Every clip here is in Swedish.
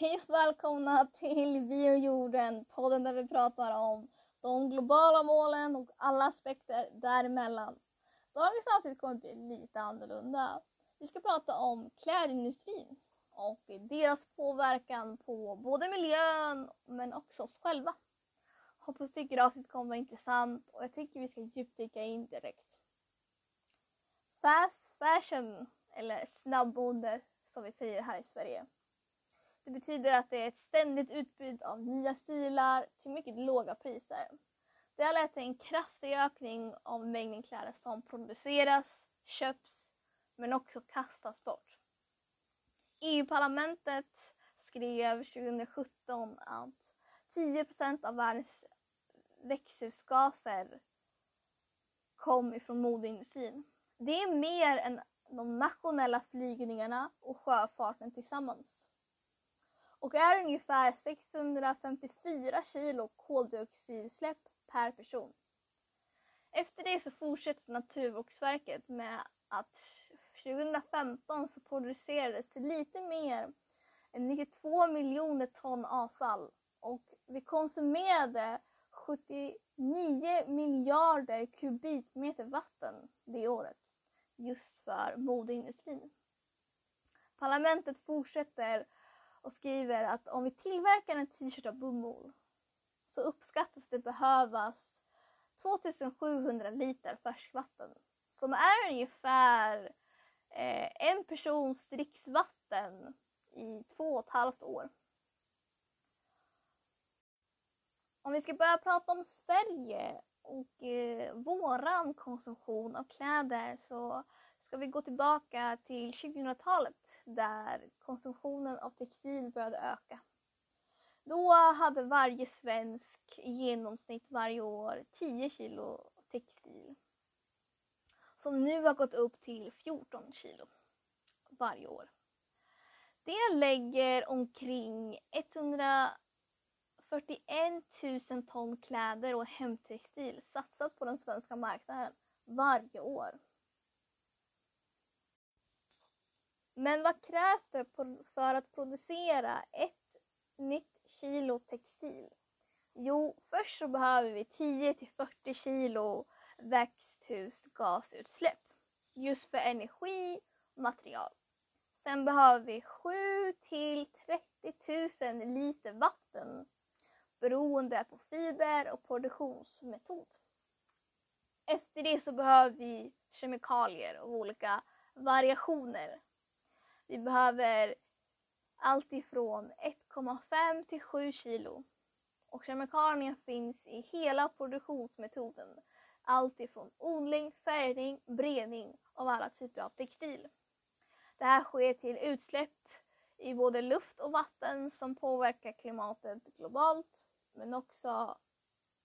Hej och välkomna till Vi och jorden, podden där vi pratar om de globala målen och alla aspekter däremellan. Dagens avsnitt kommer bli lite annorlunda. Vi ska prata om klädindustrin och deras påverkan på både miljön men också oss själva. Hoppas du tycker avsnittet kommer vara intressant och jag tycker vi ska djupdyka in direkt. Fast fashion, eller snabbmode som vi säger här i Sverige. Det betyder att det är ett ständigt utbud av nya stilar till mycket låga priser. Det har lett till en kraftig ökning av mängden kläder som produceras, köps men också kastas bort. EU-parlamentet skrev 2017 att 10% av världens växthusgaser kom ifrån modeindustrin. Det är mer än de nationella flygningarna och sjöfarten tillsammans och är ungefär 654 kilo koldioxidutsläpp per person. Efter det så fortsätter Naturvårdsverket med att 2015 så producerades lite mer än 92 miljoner ton avfall och vi konsumerade 79 miljarder kubikmeter vatten det året just för modeindustrin. Parlamentet fortsätter och skriver att om vi tillverkar en t-shirt av bomull så uppskattas det behövas 2700 liter färskvatten som är ungefär eh, en persons dricksvatten i två och ett halvt år. Om vi ska börja prata om Sverige och eh, våran konsumtion av kläder så ska vi gå tillbaka till 2000-talet där konsumtionen av textil började öka. Då hade varje svensk i genomsnitt varje år 10 kilo textil. Som nu har gått upp till 14 kilo varje år. Det lägger omkring 141 000 ton kläder och hemtextil satsat på den svenska marknaden varje år. Men vad krävs det för att producera ett nytt kilo textil? Jo, först så behöver vi 10 till 40 kilo växthusgasutsläpp just för energi och material. Sen behöver vi 7 till 30 000 liter vatten beroende på fiber och produktionsmetod. Efter det så behöver vi kemikalier av olika variationer vi behöver allt ifrån 1,5 till 7 kilo. Och kemikalierna finns i hela produktionsmetoden. Allt ifrån odling, färgning, bredning av alla typer av textil. Det här sker till utsläpp i både luft och vatten som påverkar klimatet globalt men också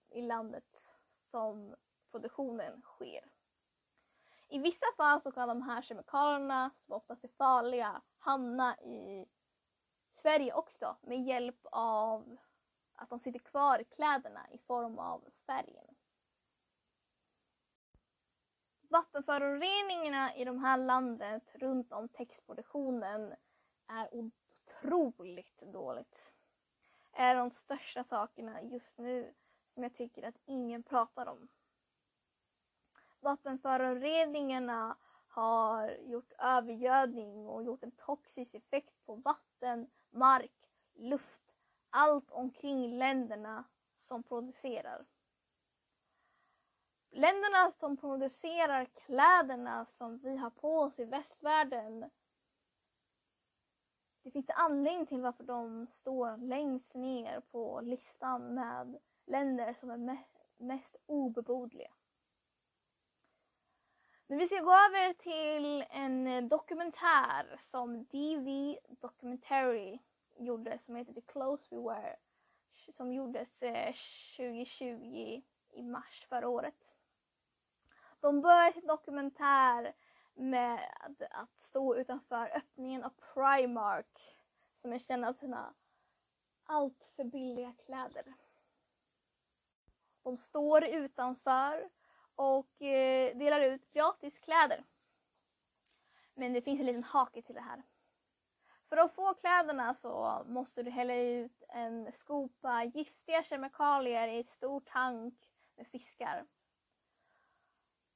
i landet som produktionen sker. I vissa fall så kan de här kemikalierna, som oftast är farliga, hamna i Sverige också med hjälp av att de sitter kvar i kläderna i form av färgen. Vattenföroreningarna i de här landet runt om textproduktionen är otroligt dåligt. Är de största sakerna just nu som jag tycker att ingen pratar om vattenföroreningarna har gjort övergödning och gjort en toxisk effekt på vatten, mark, luft, allt omkring länderna som producerar. Länderna som producerar kläderna som vi har på oss i västvärlden det finns det anledning till varför de står längst ner på listan med länder som är mest obebodliga. Men vi ska gå över till en eh, dokumentär som DV Documentary gjorde som heter The Close We Were. som gjordes eh, 2020 i mars förra året. De började sin dokumentär med att stå utanför öppningen av Primark som är känd av sina allt för billiga kläder. De står utanför och eh, delar ut gratis kläder. Men det finns en liten hake till det här. För att få kläderna så måste du hälla ut en skopa giftiga kemikalier i ett stor tank med fiskar.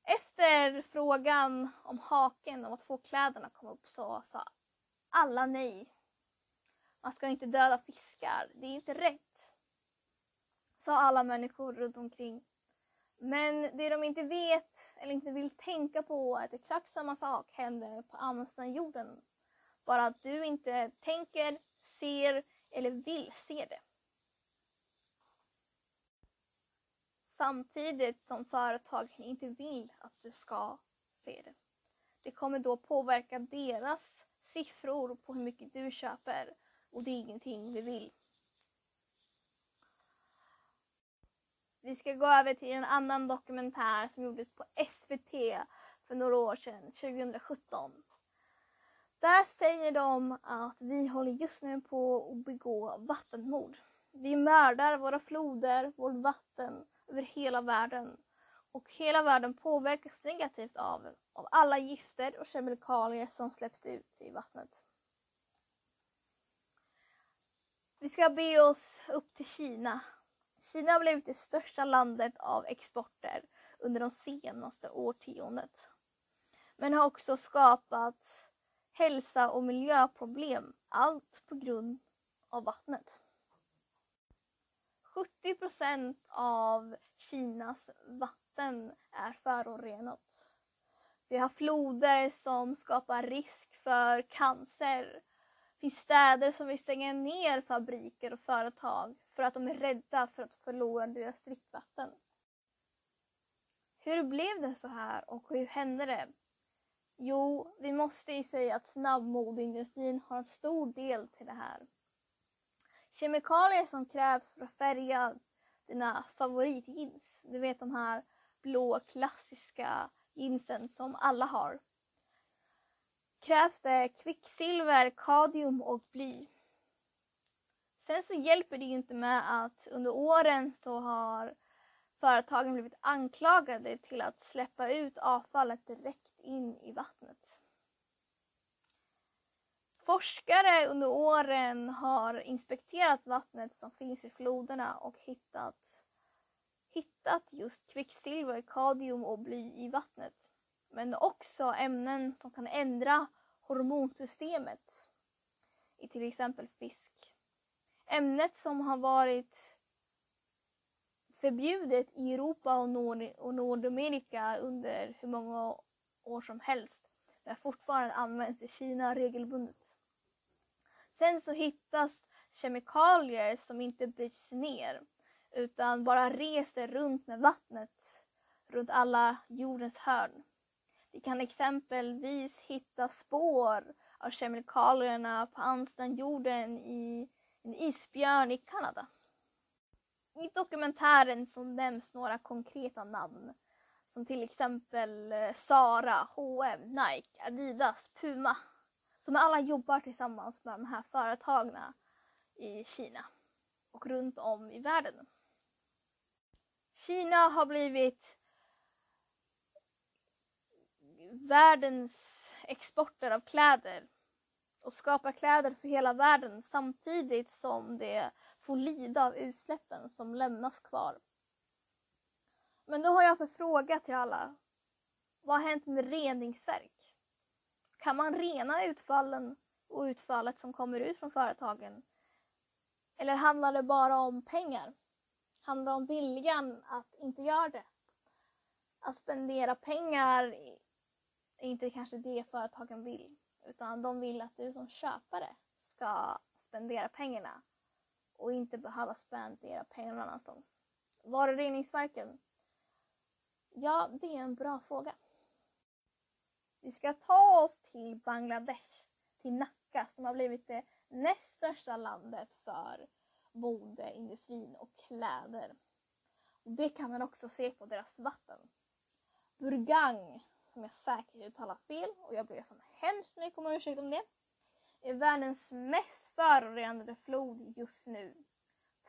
Efter frågan om haken om att få kläderna kom upp så sa alla nej. Man ska inte döda fiskar, det är inte rätt. Sa alla människor runt omkring. Men det de inte vet eller inte vill tänka på är att exakt samma sak händer på andra sidan jorden. Bara att du inte tänker, ser eller vill se det. Samtidigt som företagen inte vill att du ska se det. Det kommer då påverka deras siffror på hur mycket du köper och det är ingenting vi vill. Vi ska gå över till en annan dokumentär som gjordes på SVT för några år sedan, 2017. Där säger de att vi håller just nu på att begå vattenmord. Vi mördar våra floder, vårt vatten över hela världen. Och hela världen påverkas negativt av, av alla gifter och kemikalier som släpps ut i vattnet. Vi ska be oss upp till Kina. Kina har blivit det största landet av exporter under de senaste årtiondet. Men har också skapat hälsa och miljöproblem, allt på grund av vattnet. 70 procent av Kinas vatten är förorenat. Vi har floder som skapar risk för cancer. Det finns städer som vill stänga ner fabriker och företag för att de är rädda för att förlora deras dricksvatten. Hur blev det så här och hur hände det? Jo, vi måste ju säga att snabbmodeindustrin har en stor del till det här. Kemikalier som krävs för att färga dina favoritjeans. Du vet de här blå klassiska jeansen som alla har. Krävs det kvicksilver, kadmium och bly. Sen så hjälper det ju inte med att under åren så har företagen blivit anklagade till att släppa ut avfallet direkt in i vattnet. Forskare under åren har inspekterat vattnet som finns i floderna och hittat, hittat just kvicksilver, kadmium och bly i vattnet. Men också ämnen som kan ändra hormonsystemet i till exempel fisk. Ämnet som har varit förbjudet i Europa och, Nord och Nordamerika under hur många år som helst. Det fortfarande används i Kina regelbundet. Sen så hittas kemikalier som inte bryts ner utan bara reser runt med vattnet runt alla jordens hörn. Vi kan exempelvis hitta spår av kemikalierna på andra jorden i en isbjörn i Kanada. I dokumentären så nämns några konkreta namn som till exempel eh, Sara, H&M, Nike, Adidas, Puma som alla jobbar tillsammans med de här företagen i Kina och runt om i världen. Kina har blivit världens exporter av kläder och skapar kläder för hela världen samtidigt som det får lida av utsläppen som lämnas kvar. Men då har jag för fråga till alla. Vad har hänt med reningsverk? Kan man rena utfallen och utfallet som kommer ut från företagen? Eller handlar det bara om pengar? Handlar det om viljan att inte göra det? Att spendera pengar är inte kanske det företagen vill, utan de vill att du som köpare ska spendera pengarna och inte behöva spendera pengarna någon annanstans. Var är reningsverken? Ja, det är en bra fråga. Vi ska ta oss till Bangladesh, till Nacka som har blivit det näst största landet för modeindustrin och kläder. Och det kan man också se på deras vatten. Burgang, som jag säkert uttalar fel och jag ber så hemskt mycket om ursäkt om det, är världens mest förorenade flod just nu.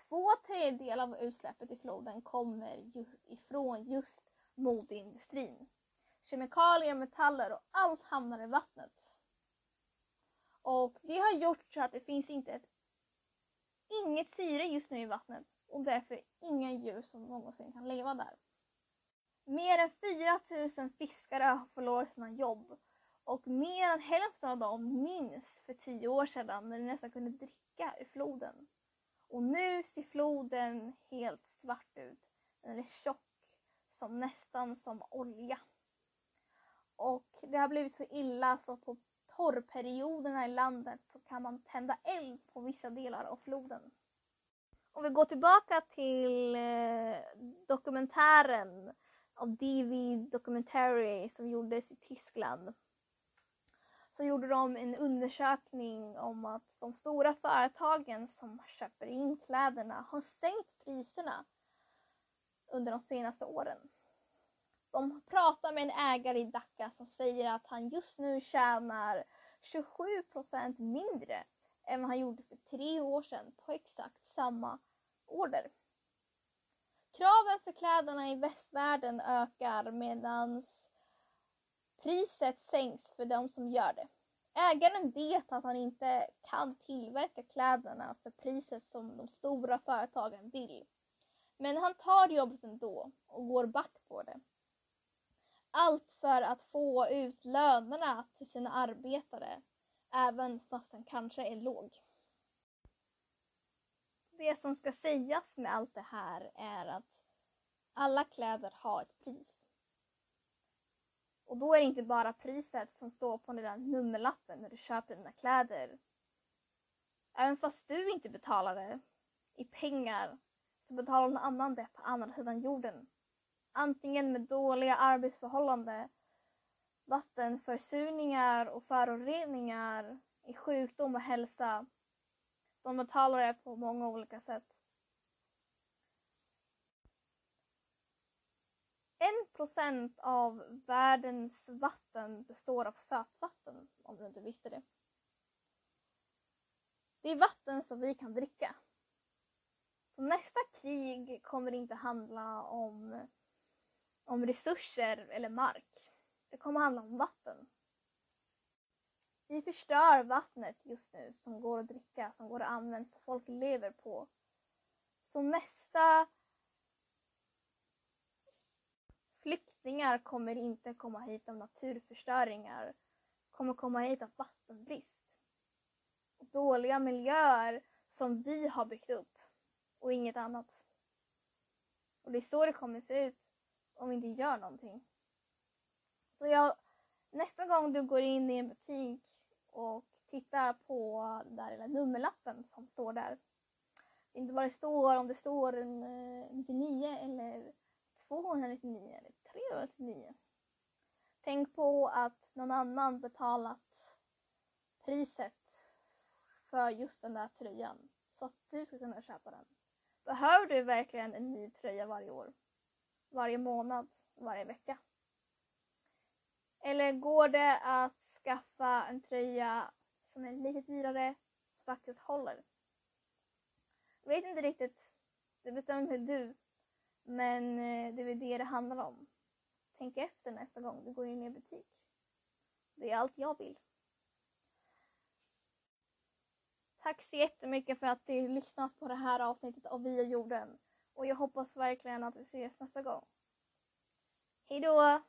Två tredjedelar av utsläppet i floden kommer just ifrån just modeindustrin. Kemikalier, metaller och allt hamnar i vattnet. Och det har gjort så att det finns inte ett, inget syre just nu i vattnet och därför inga djur som någonsin kan leva där. Mer än 4000 fiskare har förlorat sina jobb och mer än hälften av dem minns för tio år sedan när de nästan kunde dricka ur floden. Och nu ser floden helt svart ut. Den är tjock, som nästan som olja. Och det har blivit så illa så på torrperioderna i landet så kan man tända eld på vissa delar av floden. Om vi går tillbaka till eh, dokumentären av DV Documentary som gjordes i Tyskland så gjorde de en undersökning om att de stora företagen som köper in kläderna har sänkt priserna under de senaste åren. De pratar med en ägare i Dhaka som säger att han just nu tjänar 27 procent mindre än vad han gjorde för tre år sedan på exakt samma order. Kraven för kläderna i västvärlden ökar medan priset sänks för de som gör det. Ägaren vet att han inte kan tillverka kläderna för priset som de stora företagen vill. Men han tar jobbet ändå och går back på det. Allt för att få ut lönerna till sina arbetare, även fast den kanske är låg. Det som ska sägas med allt det här är att alla kläder har ett pris. Och då är det inte bara priset som står på den där nummerlappen när du köper dina kläder. Även fast du inte betalar det i pengar så betalar någon annan det på andra sidan jorden. Antingen med dåliga arbetsförhållanden, vattenförsurningar och föroreningar, i sjukdom och hälsa. Man betalar det på många olika sätt. En procent av världens vatten består av sötvatten, om du inte visste det. Det är vatten som vi kan dricka. Så nästa krig kommer inte handla om, om resurser eller mark. Det kommer handla om vatten. Vi förstör vattnet just nu som går att dricka, som går att använda, som folk lever på. Så nästa flyktingar kommer inte komma hit av naturförstöringar, kommer komma hit av vattenbrist. Dåliga miljöer som vi har byggt upp och inget annat. Och det är så det kommer se ut om vi inte gör någonting. Så jag, nästa gång du går in i en butik och tittar på den där lilla nummerlappen som står där. Inte vad det står, om det står en eh, 99 eller 299 eller 399. Tänk på att någon annan betalat priset för just den där tröjan så att du ska kunna köpa den. Behöver du verkligen en ny tröja varje år? Varje månad? Varje vecka? Eller går det att skaffa en tröja som är lite dyrare som faktiskt håller? Jag vet inte riktigt. Det bestämmer väl du. Men eh, det är väl det det handlar om. Tänk efter nästa gång du går in i en butik. Det är allt jag vill. Tack så jättemycket för att du lyssnat på det här avsnittet av Vi och jorden. Och jag hoppas verkligen att vi ses nästa gång. Hejdå!